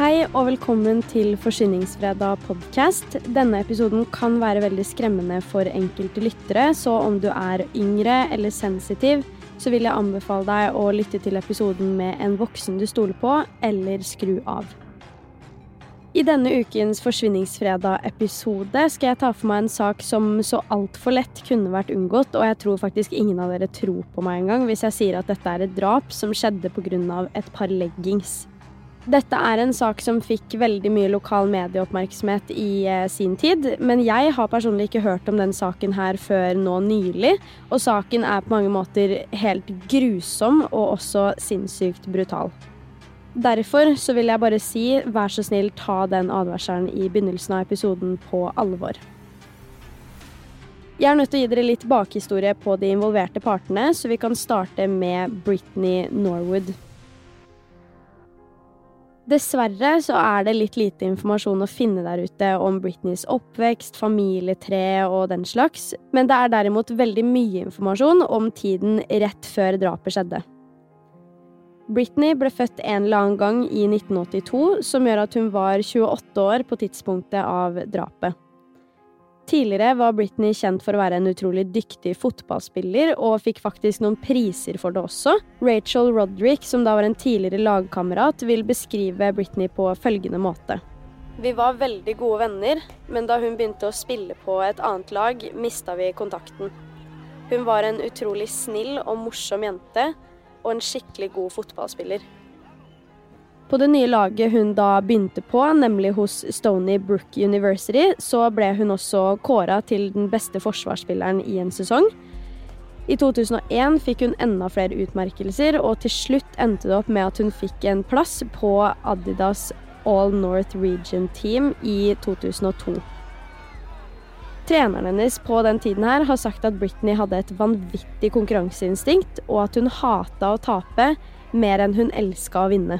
Hei og velkommen til Forsyningsfredag podcast. Denne episoden kan være veldig skremmende for enkelte lyttere, så om du er yngre eller sensitiv, så vil jeg anbefale deg å lytte til episoden med en voksen du stoler på, eller skru av. I denne ukens Forsvinningsfredag-episode skal jeg ta for meg en sak som så altfor lett kunne vært unngått, og jeg tror faktisk ingen av dere tror på meg engang hvis jeg sier at dette er et drap som skjedde pga. et par leggings. Dette er en sak som fikk veldig mye lokal medieoppmerksomhet i eh, sin tid, men jeg har personlig ikke hørt om den saken her før nå nylig, og saken er på mange måter helt grusom og også sinnssykt brutal. Derfor så vil jeg bare si vær så snill ta den advarselen i begynnelsen av episoden på alvor. Jeg er nødt til å gi dere litt bakhistorie på de involverte partene, så vi kan starte med Britney Norwood. Dessverre så er det litt lite informasjon å finne der ute om Britneys oppvekst, familietre og den slags, men det er derimot veldig mye informasjon om tiden rett før drapet skjedde. Britney ble født en eller annen gang i 1982, som gjør at hun var 28 år på tidspunktet av drapet. Tidligere var Britney kjent for å være en utrolig dyktig fotballspiller, og fikk faktisk noen priser for det også. Rachel Roderick, som da var en tidligere lagkamerat, vil beskrive Britney på følgende måte. Vi var veldig gode venner, men da hun begynte å spille på et annet lag, mista vi kontakten. Hun var en utrolig snill og morsom jente, og en skikkelig god fotballspiller. På det nye laget hun da begynte på, nemlig hos Stony Brook University, så ble hun også kåra til den beste forsvarsspilleren i en sesong. I 2001 fikk hun enda flere utmerkelser, og til slutt endte det opp med at hun fikk en plass på Adidas All North Region Team i 2002. Treneren hennes på den tiden her har sagt at Britney hadde et vanvittig konkurranseinstinkt, og at hun hata å tape mer enn hun elska å vinne.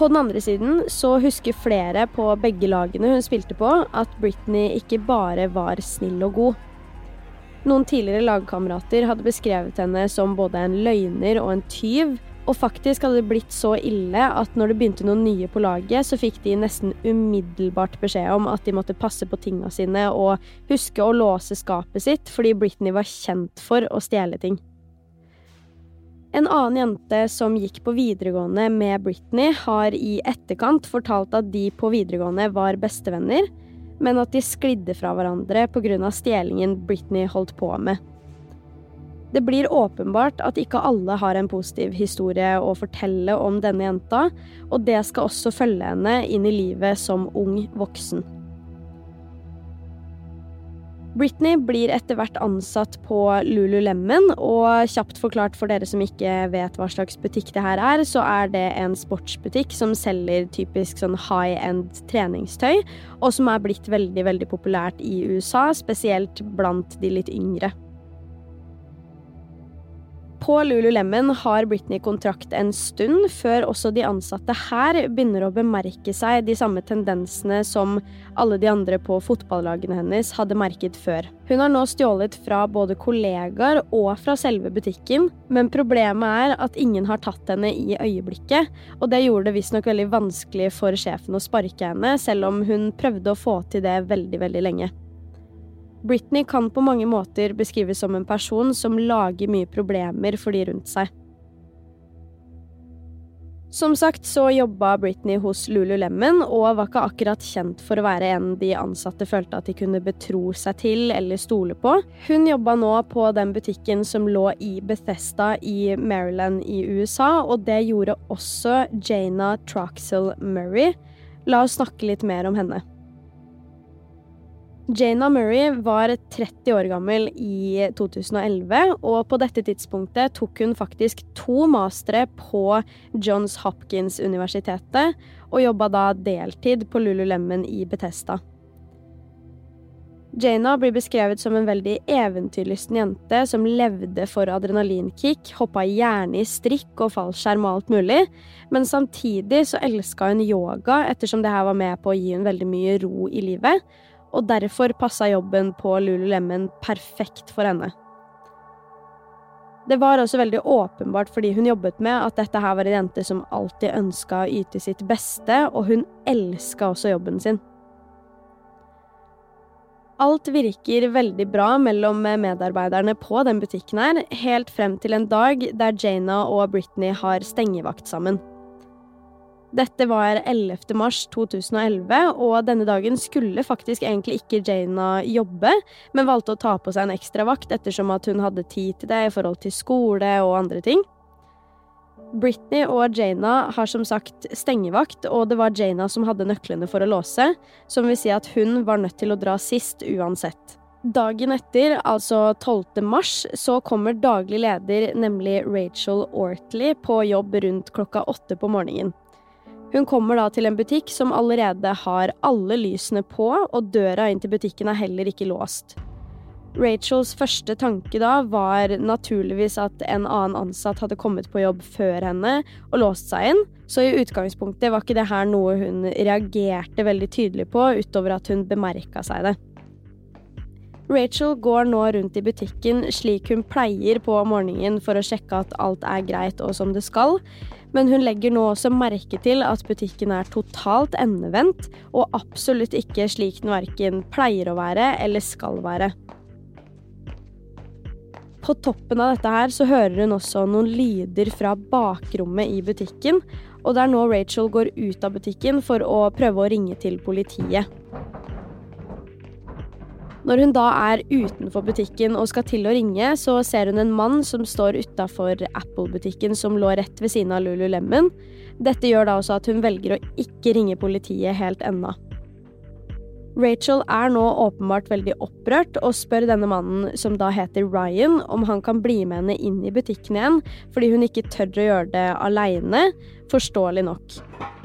På den andre siden så husker flere på begge lagene hun spilte på, at Britney ikke bare var snill og god. Noen tidligere lagkamerater hadde beskrevet henne som både en løgner og en tyv, og faktisk hadde det blitt så ille at når det begynte noen nye på laget, så fikk de nesten umiddelbart beskjed om at de måtte passe på tinga sine og huske å låse skapet sitt, fordi Britney var kjent for å stjele ting. En annen jente som gikk på videregående med Britney, har i etterkant fortalt at de på videregående var bestevenner, men at de sklidde fra hverandre pga. stjelingen Britney holdt på med. Det blir åpenbart at ikke alle har en positiv historie å fortelle om denne jenta, og det skal også følge henne inn i livet som ung voksen. Britney blir etter hvert ansatt på Lululemon, og kjapt forklart for dere som ikke vet hva slags butikk det her er, så er det en sportsbutikk som selger typisk sånn high end treningstøy, og som er blitt veldig, veldig populært i USA, spesielt blant de litt yngre. På Lululemon har Britney kontrakt en stund, før også de ansatte her begynner å bemerke seg de samme tendensene som alle de andre på fotballagene hennes hadde merket før. Hun har nå stjålet fra både kollegaer og fra selve butikken, men problemet er at ingen har tatt henne i øyeblikket, og det gjorde det visstnok veldig vanskelig for sjefen å sparke henne, selv om hun prøvde å få til det veldig, veldig lenge. Britney kan på mange måter beskrives som en person som lager mye problemer for de rundt seg. Som sagt så jobba Britney hos Lululemon og var ikke akkurat kjent for å være en de ansatte følte at de kunne betro seg til eller stole på. Hun jobba nå på den butikken som lå i Bethesda i Maryland i USA, og det gjorde også Jana Troxell Murray. La oss snakke litt mer om henne. Jana Murray var 30 år gammel i 2011, og på dette tidspunktet tok hun faktisk to mastere på Johns Hopkins-universitetet, og jobba da deltid på Lululemon i Betesta. Jana blir beskrevet som en veldig eventyrlysten jente som levde for adrenalinkick, hoppa gjerne i strikk og fallskjerm og alt mulig, men samtidig så elska hun yoga ettersom det her var med på å gi hun veldig mye ro i livet, og derfor passa jobben på Lululemon perfekt for henne. Det var også veldig åpenbart fordi hun jobbet med at dette her var en jente som alltid ønska å yte sitt beste, og hun elska også jobben sin. Alt virker veldig bra mellom medarbeiderne på den butikken her, helt frem til en dag der Jana og Britney har stengevakt sammen. Dette var 11. mars 2011, og denne dagen skulle faktisk egentlig ikke Jana jobbe, men valgte å ta på seg en ekstra vakt ettersom at hun hadde tid til det i forhold til skole og andre ting. Britney og Jana har som sagt stengevakt, og det var Jana som hadde nøklene for å låse, som vil si at hun var nødt til å dra sist uansett. Dagen etter, altså 12. mars, så kommer daglig leder, nemlig Rachel Ortley, på jobb rundt klokka åtte på morgenen. Hun kommer da til en butikk som allerede har alle lysene på, og døra inn til butikken er heller ikke låst. Rachels første tanke da var naturligvis at en annen ansatt hadde kommet på jobb før henne og låst seg inn, så i utgangspunktet var ikke det her noe hun reagerte veldig tydelig på, utover at hun bemerka seg det. Rachel går nå rundt i butikken slik hun pleier på morgenen for å sjekke at alt er greit og som det skal, men hun legger nå også merke til at butikken er totalt endevendt, og absolutt ikke slik den verken pleier å være eller skal være. På toppen av dette her så hører hun også noen lyder fra bakrommet i butikken, og det er nå Rachel går ut av butikken for å prøve å ringe til politiet. Når hun da er utenfor butikken og skal til å ringe, så ser hun en mann som står utafor Apple-butikken som lå rett ved siden av Lululemon. Dette gjør da også at hun velger å ikke ringe politiet helt ennå. Rachel er nå åpenbart veldig opprørt og spør denne mannen, som da heter Ryan, om han kan bli med henne inn i butikken igjen, fordi hun ikke tør å gjøre det aleine, forståelig nok.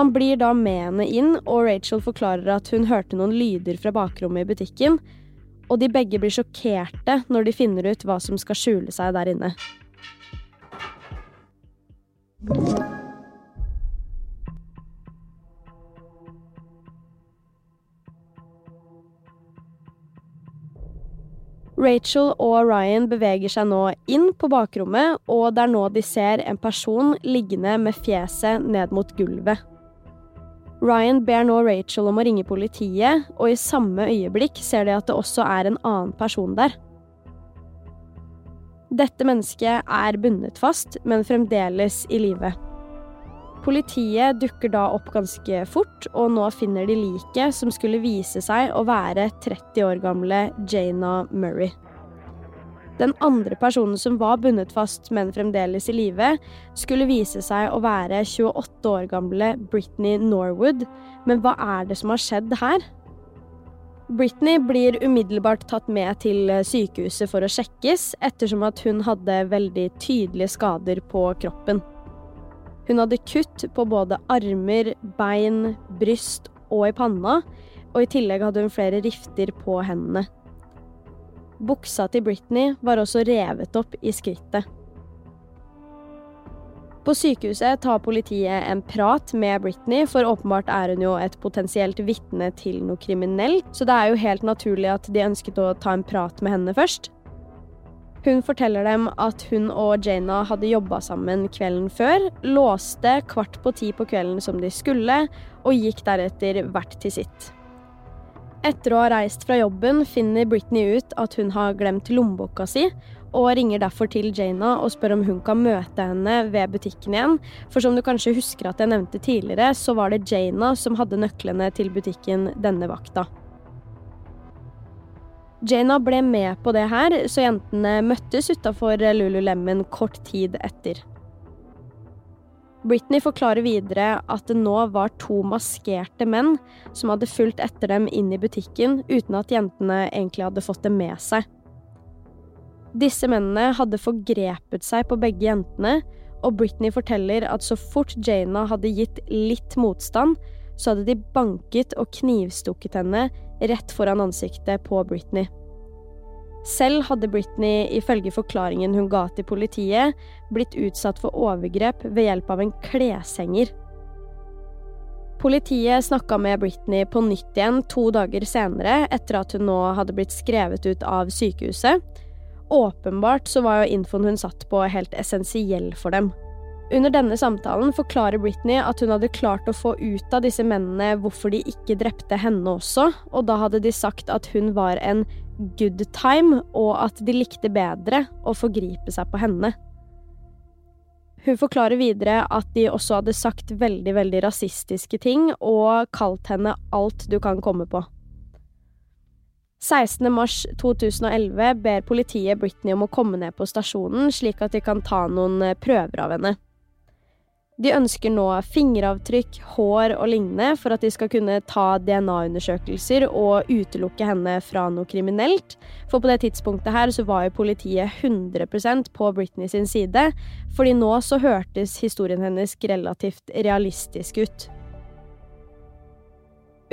Han blir da med henne inn, og Rachel forklarer at hun hørte noen lyder fra bakrommet i butikken, og de begge blir sjokkerte når de finner ut hva som skal skjule seg der inne. Rachel og Ryan beveger seg nå inn på bakrommet, og det er nå de ser en person liggende med fjeset ned mot gulvet. Ryan ber nå Rachel om å ringe politiet, og i samme øyeblikk ser de at det også er en annen person der. Dette mennesket er bundet fast, men fremdeles i live. Politiet dukker da opp ganske fort, og nå finner de liket som skulle vise seg å være 30 år gamle Jana Murray. Den andre personen som var bundet fast, men fremdeles i live, skulle vise seg å være 28 år gamle Britney Norwood, men hva er det som har skjedd her? Britney blir umiddelbart tatt med til sykehuset for å sjekkes, ettersom at hun hadde veldig tydelige skader på kroppen. Hun hadde kutt på både armer, bein, bryst og i panna, og i tillegg hadde hun flere rifter på hendene. Buksa til Britney var også revet opp i skrittet. På sykehuset tar politiet en prat med Britney, for åpenbart er hun jo et potensielt vitne til noe kriminelt, så det er jo helt naturlig at de ønsket å ta en prat med henne først. Hun forteller dem at hun og Jana hadde jobba sammen kvelden før, låste kvart på ti på kvelden som de skulle, og gikk deretter hvert til sitt. Etter å ha reist fra jobben finner Britney ut at hun har glemt lommeboka si, og ringer derfor til Jana og spør om hun kan møte henne ved butikken igjen. For som du kanskje husker at jeg nevnte tidligere, så var det Jana som hadde nøklene til butikken denne vakta. Jana ble med på det her, så jentene møttes utafor Lululemon kort tid etter. Britney forklarer videre at det nå var to maskerte menn som hadde fulgt etter dem inn i butikken uten at jentene egentlig hadde fått det med seg. Disse mennene hadde forgrepet seg på begge jentene, og Britney forteller at så fort Jana hadde gitt litt motstand, så hadde de banket og knivstukket henne rett foran ansiktet på Britney. Selv hadde Britney, ifølge forklaringen hun ga til politiet, blitt utsatt for overgrep ved hjelp av en kleshenger. Politiet snakka med Britney på nytt igjen to dager senere, etter at hun nå hadde blitt skrevet ut av sykehuset. Åpenbart så var jo infoen hun satt på, helt essensiell for dem. Under denne samtalen forklarer Britney at hun hadde klart å få ut av disse mennene hvorfor de ikke drepte henne også, og da hadde de sagt at hun var en good time, og at de likte bedre å forgripe seg på henne. Hun forklarer videre at de også hadde sagt veldig, veldig rasistiske ting og kalt henne alt du kan komme på. 16. mars 2011 ber politiet Britney om å komme ned på stasjonen, slik at de kan ta noen prøver av henne. De ønsker nå fingeravtrykk, hår og lignende for at de skal kunne ta DNA-undersøkelser og utelukke henne fra noe kriminelt. For på det tidspunktet her så var jo politiet 100% på Britney sin side, fordi nå så hørtes historien hennes relativt realistisk ut.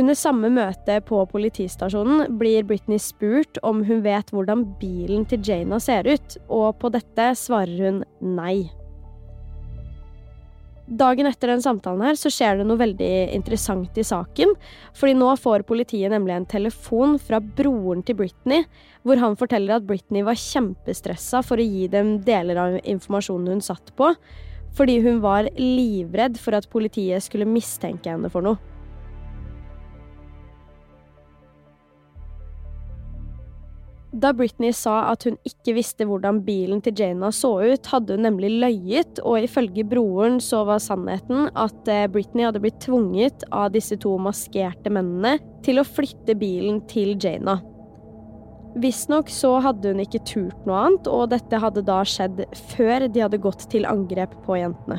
Under samme møte på politistasjonen blir Britney spurt om hun vet hvordan bilen til Jana ser ut, og på dette svarer hun nei. Dagen etter den samtalen her så skjer det noe veldig interessant i saken. Fordi nå får politiet nemlig en telefon fra broren til Britney, hvor han forteller at Britney var kjempestressa for å gi dem deler av informasjonen hun satt på, fordi hun var livredd for at politiet skulle mistenke henne for noe. Da Britney sa at hun ikke visste hvordan bilen til Jana så ut, hadde hun nemlig løyet, og ifølge broren så var sannheten at eh, Britney hadde blitt tvunget av disse to maskerte mennene til å flytte bilen til Jana. Visstnok så hadde hun ikke turt noe annet, og dette hadde da skjedd før de hadde gått til angrep på jentene.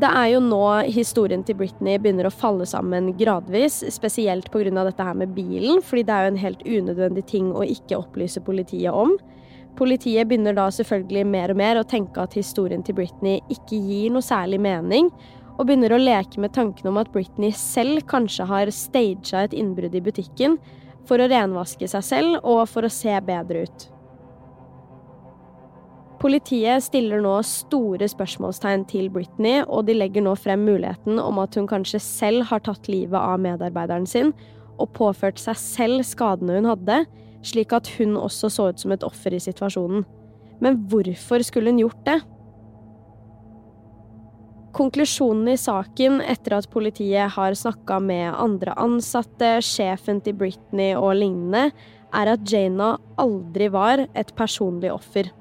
Det er jo nå historien til Britney begynner å falle sammen gradvis, spesielt pga. dette her med bilen, fordi det er jo en helt unødvendig ting å ikke opplyse politiet om. Politiet begynner da selvfølgelig mer og mer å tenke at historien til Britney ikke gir noe særlig mening, og begynner å leke med tanken om at Britney selv kanskje har staged et innbrudd i butikken for å renvaske seg selv og for å se bedre ut. Politiet stiller nå store spørsmålstegn til Britney, og de legger nå frem muligheten om at hun kanskje selv har tatt livet av medarbeideren sin og påført seg selv skadene hun hadde, slik at hun også så ut som et offer i situasjonen. Men hvorfor skulle hun gjort det? Konklusjonen i saken etter at politiet har snakka med andre ansatte, sjefen til Britney og lignende, er at Jana aldri var et personlig offer.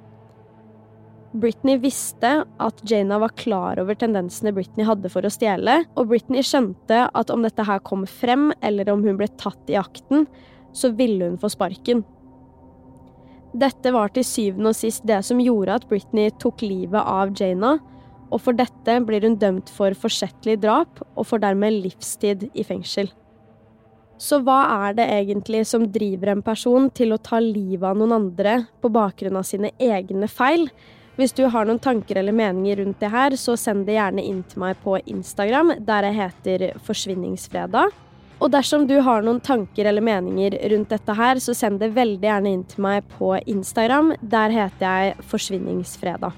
Britney visste at Jana var klar over tendensene Britney hadde for å stjele, og Britney skjønte at om dette her kom frem, eller om hun ble tatt i akten, så ville hun få sparken. Dette var til syvende og sist det som gjorde at Britney tok livet av Jana, og for dette blir hun dømt for forsettlig drap og får dermed livstid i fengsel. Så hva er det egentlig som driver en person til å ta livet av noen andre på bakgrunn av sine egne feil? Hvis du har noen tanker eller meninger rundt det her, så send det gjerne inn til meg på Instagram, der jeg heter Forsvinningsfredag. Og dersom du har noen tanker eller meninger rundt dette her, så send det veldig gjerne inn til meg på Instagram. Der heter jeg Forsvinningsfredag.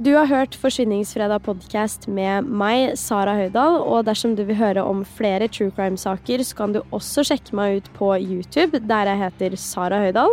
Du har hørt Forsvinningsfredag podkast med meg, Sara Høydahl, og dersom du vil høre om flere true crime-saker, så kan du også sjekke meg ut på YouTube, der jeg heter Sara Høydahl.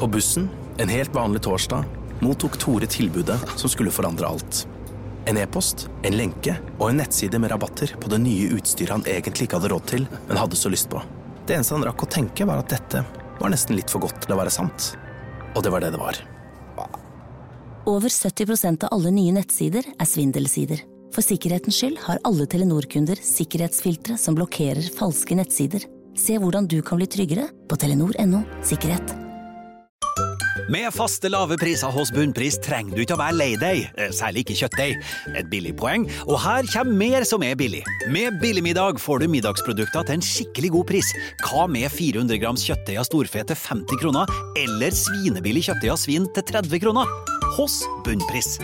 På bussen en helt vanlig torsdag mottok Tore tilbudet som skulle forandre alt. En e-post, en lenke og en nettside med rabatter på det nye utstyret han egentlig ikke hadde råd til, men hadde så lyst på. Det eneste han rakk å tenke, var at dette var nesten litt for godt til å være sant. Og det var det det var. Over 70% av alle nye nettsider er svindelsider. For sikkerhetens skyld har alle Telenor-kunder sikkerhetsfiltre som blokkerer falske nettsider. Se hvordan du kan bli tryggere på telenor.no sikkerhet. Med faste lave priser hos Bunnpris trenger du ikke å være lei deg, eh, særlig ikke kjøttdeig. Et billig poeng, og her kommer mer som er billig. Med Billigmiddag får du middagsprodukter til en skikkelig god pris. Hva med 400 grams kjøttdeig av storfe til 50 kroner, eller svinebillig kjøttdeig av svin til 30 kroner? Hos Bunnpris.